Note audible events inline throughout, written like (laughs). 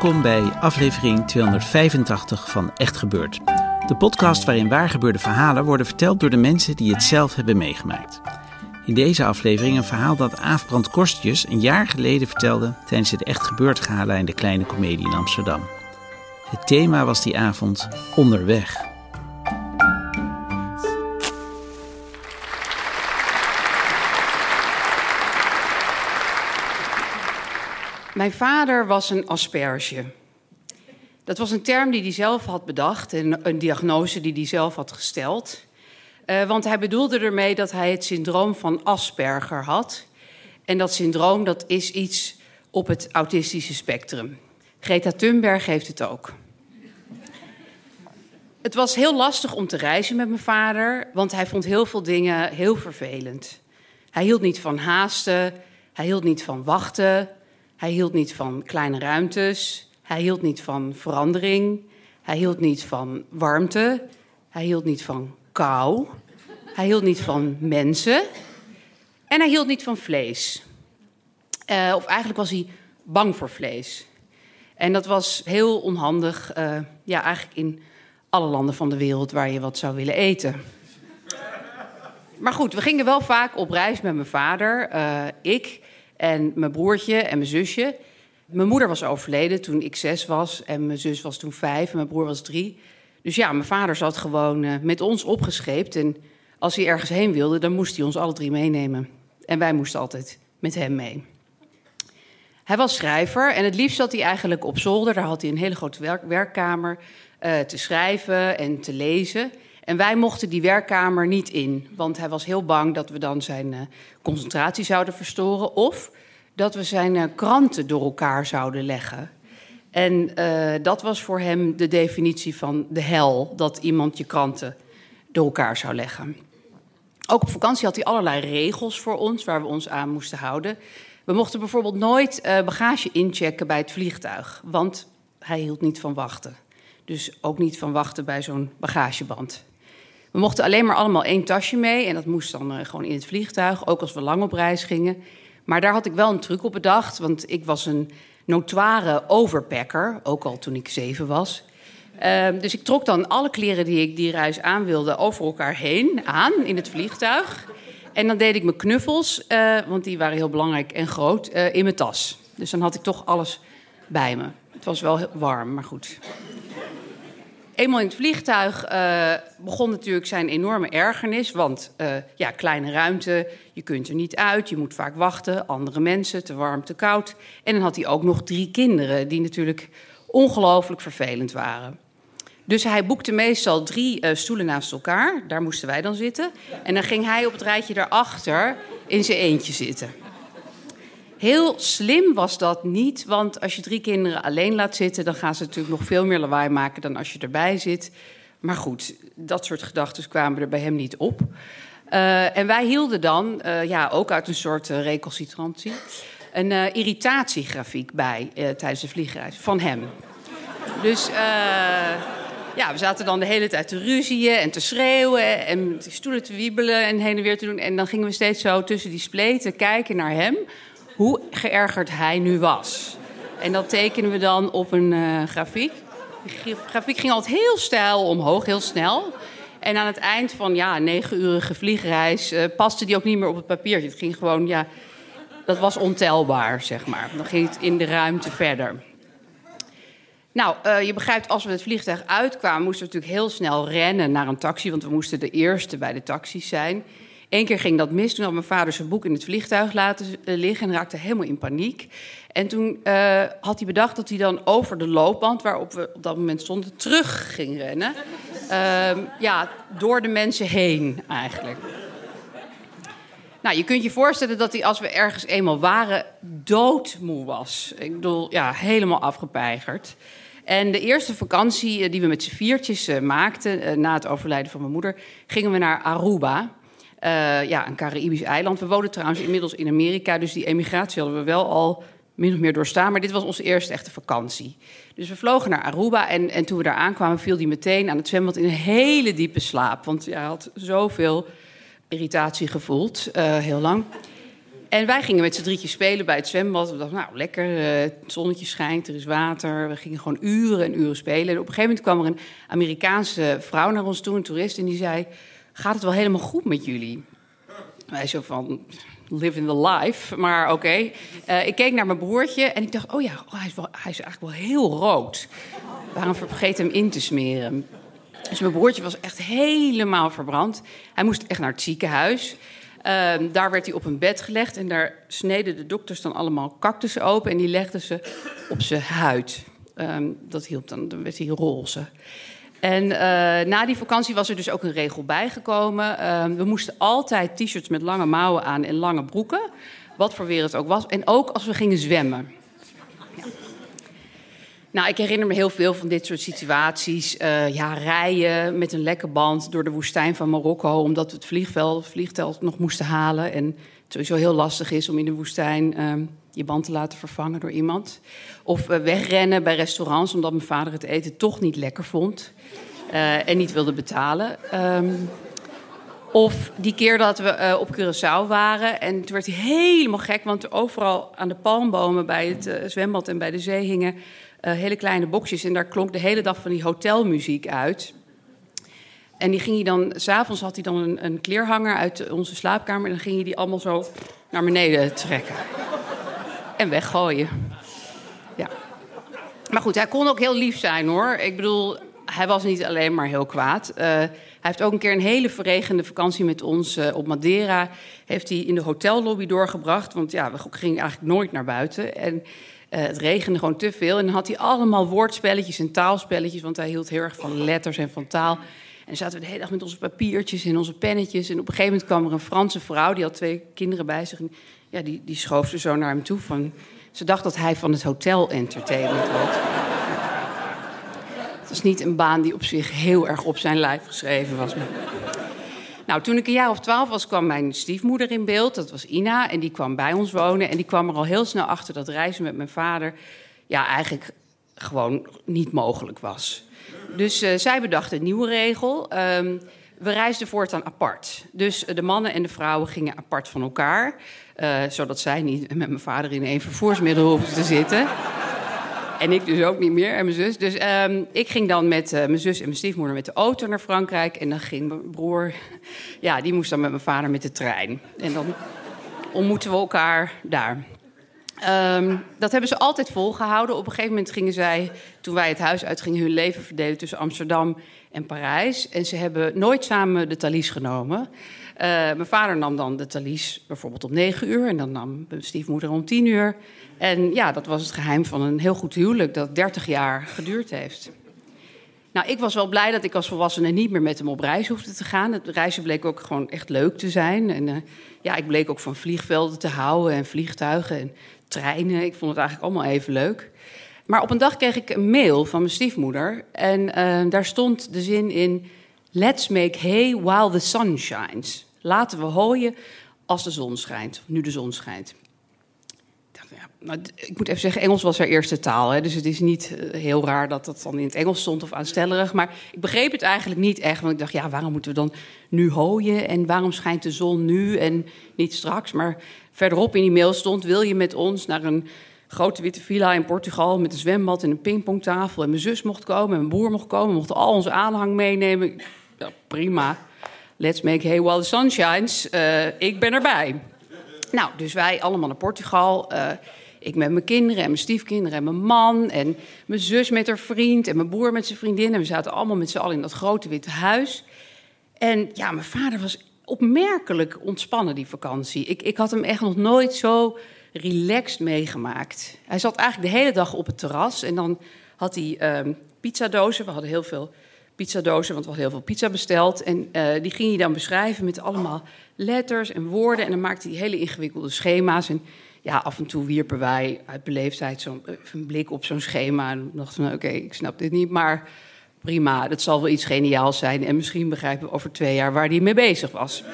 Welkom bij aflevering 285 van Echt Gebeurd. De podcast waarin waargebeurde verhalen worden verteld door de mensen die het zelf hebben meegemaakt. In deze aflevering een verhaal dat Aafbrand Korstjes een jaar geleden vertelde tijdens het Echt Gebeurd gala in de Kleine Comedie in Amsterdam. Het thema was die avond onderweg. Mijn vader was een asperge. Dat was een term die hij zelf had bedacht en een diagnose die hij zelf had gesteld. Uh, want hij bedoelde ermee dat hij het syndroom van Asperger had. En dat syndroom dat is iets op het autistische spectrum. Greta Thunberg heeft het ook. Het was heel lastig om te reizen met mijn vader, want hij vond heel veel dingen heel vervelend. Hij hield niet van haasten, hij hield niet van wachten, hij hield niet van kleine ruimtes. Hij hield niet van verandering. Hij hield niet van warmte. Hij hield niet van kou. Hij hield niet van mensen. En hij hield niet van vlees. Uh, of eigenlijk was hij bang voor vlees. En dat was heel onhandig, uh, ja, eigenlijk in alle landen van de wereld waar je wat zou willen eten. Maar goed, we gingen wel vaak op reis met mijn vader, uh, ik en mijn broertje en mijn zusje. Mijn moeder was overleden toen ik zes was. En mijn zus was toen vijf en mijn broer was drie. Dus ja, mijn vader zat gewoon uh, met ons opgescheept. En als hij ergens heen wilde, dan moest hij ons alle drie meenemen. En wij moesten altijd met hem mee. Hij was schrijver en het liefst zat hij eigenlijk op zolder. Daar had hij een hele grote werk werkkamer uh, te schrijven en te lezen. En wij mochten die werkkamer niet in, want hij was heel bang dat we dan zijn uh, concentratie zouden verstoren of dat we zijn uh, kranten door elkaar zouden leggen. En uh, dat was voor hem de definitie van de hel, dat iemand je kranten door elkaar zou leggen. Ook op vakantie had hij allerlei regels voor ons waar we ons aan moesten houden. We mochten bijvoorbeeld nooit bagage inchecken bij het vliegtuig, want hij hield niet van wachten. Dus ook niet van wachten bij zo'n bagageband. We mochten alleen maar allemaal één tasje mee en dat moest dan uh, gewoon in het vliegtuig, ook als we lang op reis gingen. Maar daar had ik wel een truc op bedacht, want ik was een notoire overpacker, ook al toen ik zeven was. Uh, dus ik trok dan alle kleren die ik die reis aan wilde over elkaar heen aan in het vliegtuig. En dan deed ik mijn knuffels, uh, want die waren heel belangrijk en groot, uh, in mijn tas. Dus dan had ik toch alles bij me. Het was wel warm, maar goed eenmaal in het vliegtuig uh, begon natuurlijk zijn enorme ergernis. Want uh, ja, kleine ruimte, je kunt er niet uit, je moet vaak wachten. Andere mensen, te warm, te koud. En dan had hij ook nog drie kinderen, die natuurlijk ongelooflijk vervelend waren. Dus hij boekte meestal drie uh, stoelen naast elkaar. Daar moesten wij dan zitten. En dan ging hij op het rijtje daarachter in zijn eentje zitten. Heel slim was dat niet, want als je drie kinderen alleen laat zitten, dan gaan ze natuurlijk nog veel meer lawaai maken dan als je erbij zit. Maar goed, dat soort gedachten kwamen er bij hem niet op. Uh, en wij hielden dan, uh, ja, ook uit een soort uh, recalcitrantie, een irritatiegrafiek bij tijdens de vliegreis van hem. Dus ja, we zaten dan de hele tijd te ruzieën en te schreeuwen en stoelen te wiebelen en heen en weer te doen. En dan gingen we steeds zo tussen die spleten kijken naar hem hoe geërgerd hij nu was. En dat tekenen we dan op een uh, grafiek. De grafiek ging altijd heel stijl omhoog, heel snel. En aan het eind van ja, negenurige vliegreis uh, paste die ook niet meer op het papiertje. Het ging gewoon, ja, dat was ontelbaar, zeg maar. Dan ging het in de ruimte verder. Nou, uh, je begrijpt, als we het vliegtuig uitkwamen, moesten we natuurlijk heel snel rennen naar een taxi, want we moesten de eerste bij de taxis zijn. Eén keer ging dat mis. Toen had mijn vader zijn boek in het vliegtuig laten eh, liggen en raakte helemaal in paniek. En toen uh, had hij bedacht dat hij dan over de loopband, waarop we op dat moment stonden, terug ging rennen. Uh, ja, door de mensen heen eigenlijk. Nou, je kunt je voorstellen dat hij, als we ergens eenmaal waren, doodmoe was. Ik bedoel, ja, helemaal afgepeigerd. En de eerste vakantie die we met z'n viertjes maakten, na het overlijden van mijn moeder, gingen we naar Aruba. Uh, ja, een Caribisch eiland. We woonden trouwens inmiddels in Amerika, dus die emigratie hadden we wel al min of meer doorstaan. Maar dit was onze eerste echte vakantie. Dus we vlogen naar Aruba en, en toen we daar aankwamen, viel hij meteen aan het zwembad in een hele diepe slaap. Want hij had zoveel irritatie gevoeld, uh, heel lang. En wij gingen met z'n drietjes spelen bij het zwembad. We dachten, nou, lekker, uh, het zonnetje schijnt, er is water. We gingen gewoon uren en uren spelen. En op een gegeven moment kwam er een Amerikaanse vrouw naar ons toe, een toerist, en die zei... Gaat het wel helemaal goed met jullie? Wij zo van, live in the life, maar oké. Uh, ik keek naar mijn broertje en ik dacht, oh ja, oh, hij, is wel, hij is eigenlijk wel heel rood. Waarom vergeet hem in te smeren? Dus mijn broertje was echt helemaal verbrand. Hij moest echt naar het ziekenhuis. Um, daar werd hij op een bed gelegd en daar sneden de dokters dan allemaal cactussen open en die legden ze op zijn huid. Um, dat hielp dan, dan werd hij roze. En uh, na die vakantie was er dus ook een regel bijgekomen. Uh, we moesten altijd t-shirts met lange mouwen aan en lange broeken. Wat voor weer het ook was. En ook als we gingen zwemmen. Nou, ik herinner me heel veel van dit soort situaties. Uh, ja, rijden met een lekke band door de woestijn van Marokko... omdat we het vliegveld, vliegveld nog moesten halen. En het sowieso heel lastig is om in de woestijn uh, je band te laten vervangen door iemand. Of uh, wegrennen bij restaurants omdat mijn vader het eten toch niet lekker vond... Uh, en niet wilde betalen. Um, of die keer dat we uh, op Curaçao waren. En toen werd hij helemaal gek, want overal aan de palmbomen bij het zwembad en bij de zee hingen hele kleine boxjes. En daar klonk de hele dag van die hotelmuziek uit. En die ging hij dan, s'avonds had hij dan een, een kleerhanger uit onze slaapkamer. En dan ging hij die allemaal zo naar beneden trekken. En weggooien. Ja. Maar goed, hij kon ook heel lief zijn hoor. Ik bedoel, hij was niet alleen maar heel kwaad. Uh, hij heeft ook een keer een hele verregende vakantie met ons uh, op Madeira. Heeft hij in de hotellobby doorgebracht. Want ja, we gingen eigenlijk nooit naar buiten. En uh, het regende gewoon te veel. En dan had hij allemaal woordspelletjes en taalspelletjes. Want hij hield heel erg van letters en van taal. En zaten we de hele dag met onze papiertjes en onze pennetjes. En op een gegeven moment kwam er een Franse vrouw. Die had twee kinderen bij zich. Ja, die, die schoof ze zo naar hem toe. Van, ze dacht dat hij van het hotel entertainment was. Dat is niet een baan die op zich heel erg op zijn lijf geschreven was. Nou, toen ik een jaar of twaalf was, kwam mijn stiefmoeder in beeld. Dat was Ina. En die kwam bij ons wonen. En die kwam er al heel snel achter dat reizen met mijn vader... ja, eigenlijk gewoon niet mogelijk was. Dus uh, zij bedacht een nieuwe regel. Um, we reisden voortaan apart. Dus uh, de mannen en de vrouwen gingen apart van elkaar. Uh, zodat zij niet met mijn vader in één vervoersmiddel hoefden te zitten. En ik dus ook niet meer, en mijn zus. Dus um, ik ging dan met mijn zus en mijn stiefmoeder met de auto naar Frankrijk. En dan ging mijn broer, ja, die moest dan met mijn vader met de trein. En dan ontmoeten we elkaar daar. Um, dat hebben ze altijd volgehouden. Op een gegeven moment gingen zij, toen wij het huis uitgingen, hun leven verdelen tussen Amsterdam en Parijs. En ze hebben nooit samen de Thalys genomen. Uh, mijn vader nam dan de Thalys bijvoorbeeld om negen uur en dan nam mijn stiefmoeder om tien uur. En ja, dat was het geheim van een heel goed huwelijk dat 30 jaar geduurd heeft. Nou, ik was wel blij dat ik als volwassene niet meer met hem op reis hoefde te gaan. Het reizen bleek ook gewoon echt leuk te zijn. En uh, ja, ik bleek ook van vliegvelden te houden en vliegtuigen en treinen. Ik vond het eigenlijk allemaal even leuk. Maar op een dag kreeg ik een mail van mijn stiefmoeder. En uh, daar stond de zin in: Let's make hay while the sun shines. Laten we hooien als de zon schijnt, nu de zon schijnt. Nou, ik moet even zeggen, Engels was haar eerste taal. Hè, dus het is niet uh, heel raar dat dat dan in het Engels stond of aanstellerig. Maar ik begreep het eigenlijk niet echt. Want ik dacht, ja, waarom moeten we dan nu hooien? En waarom schijnt de zon nu en niet straks? Maar verderop in die mail stond, wil je met ons naar een grote witte villa in Portugal... met een zwembad en een pingpongtafel. En mijn zus mocht komen en mijn broer mocht komen. We mochten al onze aanhang meenemen. Ja, prima. Let's make hay while the sun. Uh, ik ben erbij. Nou, dus wij allemaal naar Portugal... Uh, ik met mijn kinderen en mijn stiefkinderen en mijn man en mijn zus met haar vriend en mijn broer met zijn vriendin. En we zaten allemaal met z'n allen in dat grote witte huis. En ja, mijn vader was opmerkelijk ontspannen, die vakantie. Ik, ik had hem echt nog nooit zo relaxed meegemaakt. Hij zat eigenlijk de hele dag op het terras en dan had hij um, pizzadozen. We hadden heel veel pizzadozen, want we hadden heel veel pizza besteld. En uh, die ging hij dan beschrijven met allemaal letters en woorden. En dan maakte hij hele ingewikkelde schema's. En ja, af en toe wierpen wij uit beleefdheid zo'n een blik op zo'n schema. En dachten we, oké, ik snap dit niet, maar prima, dat zal wel iets geniaals zijn. En misschien begrijpen we over twee jaar waar hij mee bezig was.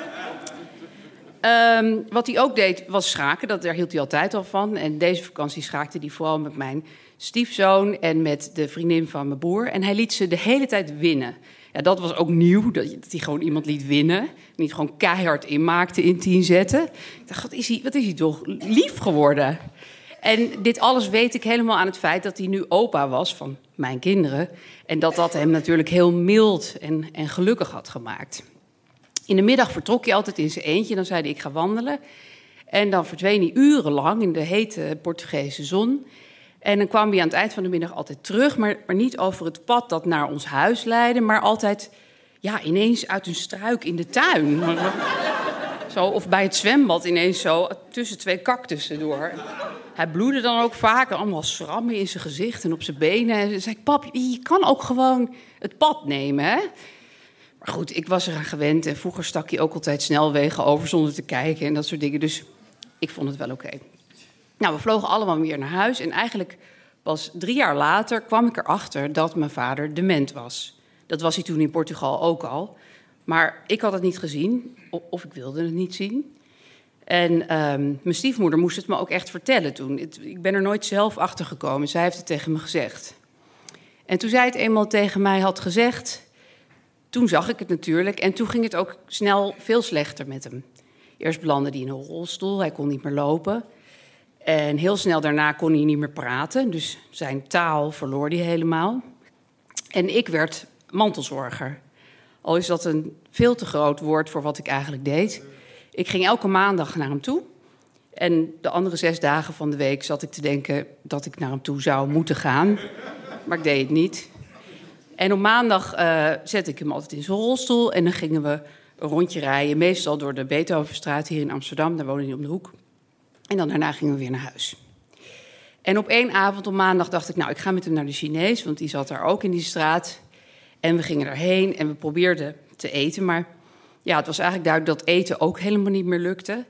Um, wat hij ook deed, was schaken. Dat, daar hield hij altijd al van. En deze vakantie schaakte hij vooral met mijn stiefzoon en met de vriendin van mijn broer. En hij liet ze de hele tijd winnen. Ja, dat was ook nieuw, dat, hij gewoon iemand liet winnen. Niet gewoon keihard inmaakte in tien zetten. Ik dacht, wat is hij, wat is hij toch lief geworden? En dit alles weet ik helemaal aan het feit dat hij nu opa was van mijn kinderen. En dat dat hem natuurlijk heel mild en, en gelukkig had gemaakt. In de middag vertrok hij altijd in zijn eentje. Dan zei hij, ik ga wandelen. En dan verdween hij urenlang in de hete Portugese zon. En dan kwam hij aan het eind van de middag altijd terug, maar, maar niet over het pad dat naar ons huis leidde, maar altijd ja, ineens uit een struik in de tuin. (laughs) zo, of bij het zwembad ineens zo tussen twee cactussen door. Hij bloedde dan ook vaak, allemaal schrammen in zijn gezicht en op zijn benen. En zei ik, pap, je kan ook gewoon het pad nemen? Maar goed, ik was eraan gewend en vroeger stak hij ook altijd snelwegen over zonder te kijken en dat soort dingen. Dus ik vond het wel oké. Nou, we vlogen allemaal weer naar huis. En eigenlijk pas drie jaar later kwam ik erachter dat mijn vader dement was. Dat was hij toen in Portugal ook al. Maar ik had het niet gezien, of ik wilde het niet zien. En um, mijn stiefmoeder moest het me ook echt vertellen toen. Ik ben er nooit zelf achter gekomen. Zij heeft het tegen me gezegd. En toen zij het eenmaal tegen mij had gezegd, toen zag ik het natuurlijk. En toen ging het ook snel veel slechter met hem. Eerst belandde hij in een rolstoel, hij kon niet meer lopen. En heel snel daarna kon hij niet meer praten, dus zijn taal verloor hij helemaal. En ik werd mantelzorger. Al is dat een veel te groot woord voor wat ik eigenlijk deed. Ik ging elke maandag naar hem toe. En de andere zes dagen van de week zat ik te denken dat ik naar hem toe zou moeten gaan. Maar ik deed het niet. En op maandag uh, zette ik hem altijd in zijn rolstoel. En dan gingen we een rondje rijden. Meestal door de Beethovenstraat hier in Amsterdam. Daar woonde hij om de hoek. En dan daarna gingen we weer naar huis. En op één avond op maandag dacht ik, nou, ik ga met hem naar de Chinees, want die zat daar ook in die straat. En we gingen erheen en we probeerden te eten, maar ja, het was eigenlijk duidelijk dat eten ook helemaal niet meer lukte.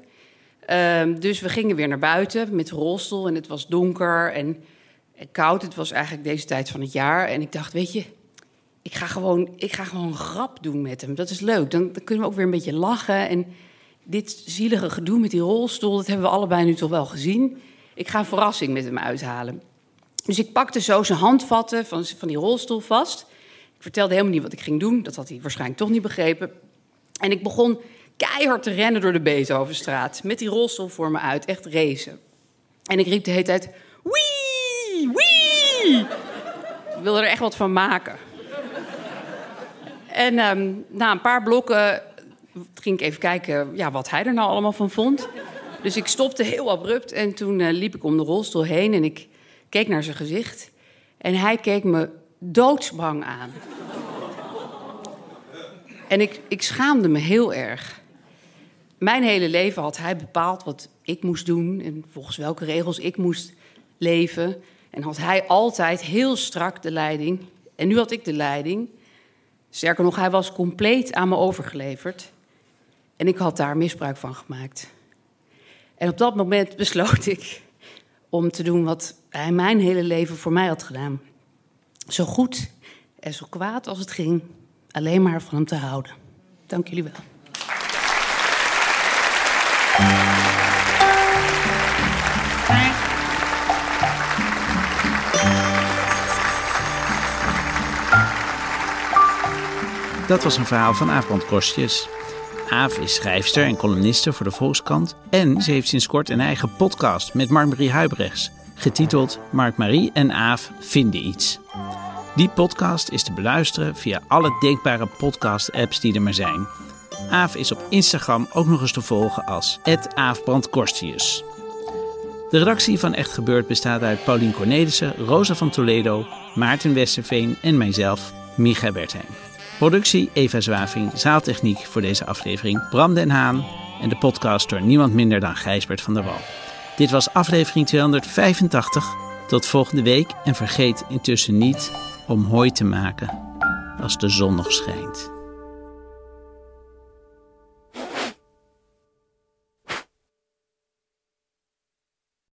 Um, dus we gingen weer naar buiten met de rolstoel en het was donker en, en, koud. Het was eigenlijk deze tijd van het jaar. En ik dacht, weet je, ik ga gewoon, ik ga gewoon een grap doen met hem. Dat is leuk. Dan, dan kunnen we ook weer een beetje lachen. En dit zielige gedoe met die rolstoel, dat hebben we allebei nu toch wel gezien. Ik ga een verrassing met hem uithalen. Dus ik pakte zo zijn handvatten van, van die rolstoel vast. Ik vertelde helemaal niet wat ik ging doen. Dat had hij waarschijnlijk toch niet begrepen. En ik begon keihard te rennen door de Beethovenstraat. Met die rolstoel voor me uit. Echt racen. En ik riep de hele tijd... Wee! Wee! Ik wilde er echt wat van maken. En um, na een paar blokken ging ik even kijken ja, wat hij er nou allemaal van vond. Dus ik stopte heel abrupt en toen uh, liep ik om de rolstoel heen en ik keek naar zijn gezicht. En hij keek me doodsbang aan. En ik, ik schaamde me heel erg. Mijn hele leven had hij bepaald wat ik moest doen en volgens welke regels ik moest leven. En had hij altijd heel strak de leiding. En nu had ik de leiding. Sterker nog, hij was compleet aan me overgeleverd. En ik had daar misbruik van gemaakt. En op dat moment besloot ik om te doen wat hij mijn hele leven voor mij had gedaan. Zo goed en zo kwaad als het ging, alleen maar van hem te houden. Dank jullie wel. Dat was een verhaal van Aafbrand. Aaf is schrijfster en columniste voor de Volkskrant. En ze heeft sinds kort een eigen podcast met Mark-Marie Huibrechts. Getiteld Mark-Marie en Aaf vinden iets. Die podcast is te beluisteren via alle denkbare podcast-apps die er maar zijn. Aaf is op Instagram ook nog eens te volgen als @aafbrandkorstius. De redactie van Echt Gebeurd bestaat uit Paulien Cornelissen, Rosa van Toledo, Maarten Westerveen en mijzelf, Micha Bertheim. Productie Eva Zwaving, zaaltechniek voor deze aflevering Bram den Haan en de podcast door niemand minder dan Gijsbert van der Wal. Dit was aflevering 285. Tot volgende week en vergeet intussen niet om hooi te maken als de zon nog schijnt.